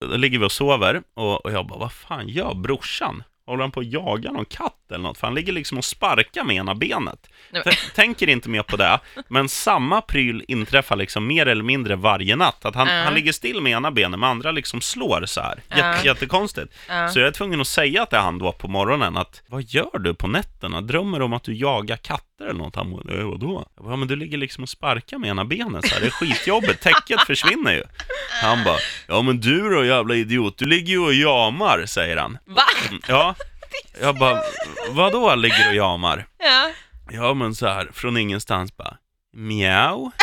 Då ligger vi och sover och, och jag bara, vad fan gör brorsan? Håller han på att jaga någon katt eller något? För han ligger liksom och sparkar med ena benet. Nej, men- Tänker inte mer på det, men samma pryl inträffar liksom mer eller mindre varje natt. Att han, Ja. han ligger still med ena benet, med andra liksom slår så här. Jätte, Ja. Jättekonstigt. Ja. Så jag är tvungen att säga till han då på morgonen att, vad gör du på nätterna? Drömmer du om att du jagar katter eller något? Han bara, "Eh, vadå? Jag bara, men du ligger liksom och sparkar med ena benet så här. Det är skitjobbigt, täcket försvinner ju. Han bara, ja men du då jävla idiot, du ligger ju och jamar, säger han. Va? Mm, Ja, jag bara, vadå ligger och jamar? Ja. Ja men så här, från ingenstans bara, mjau.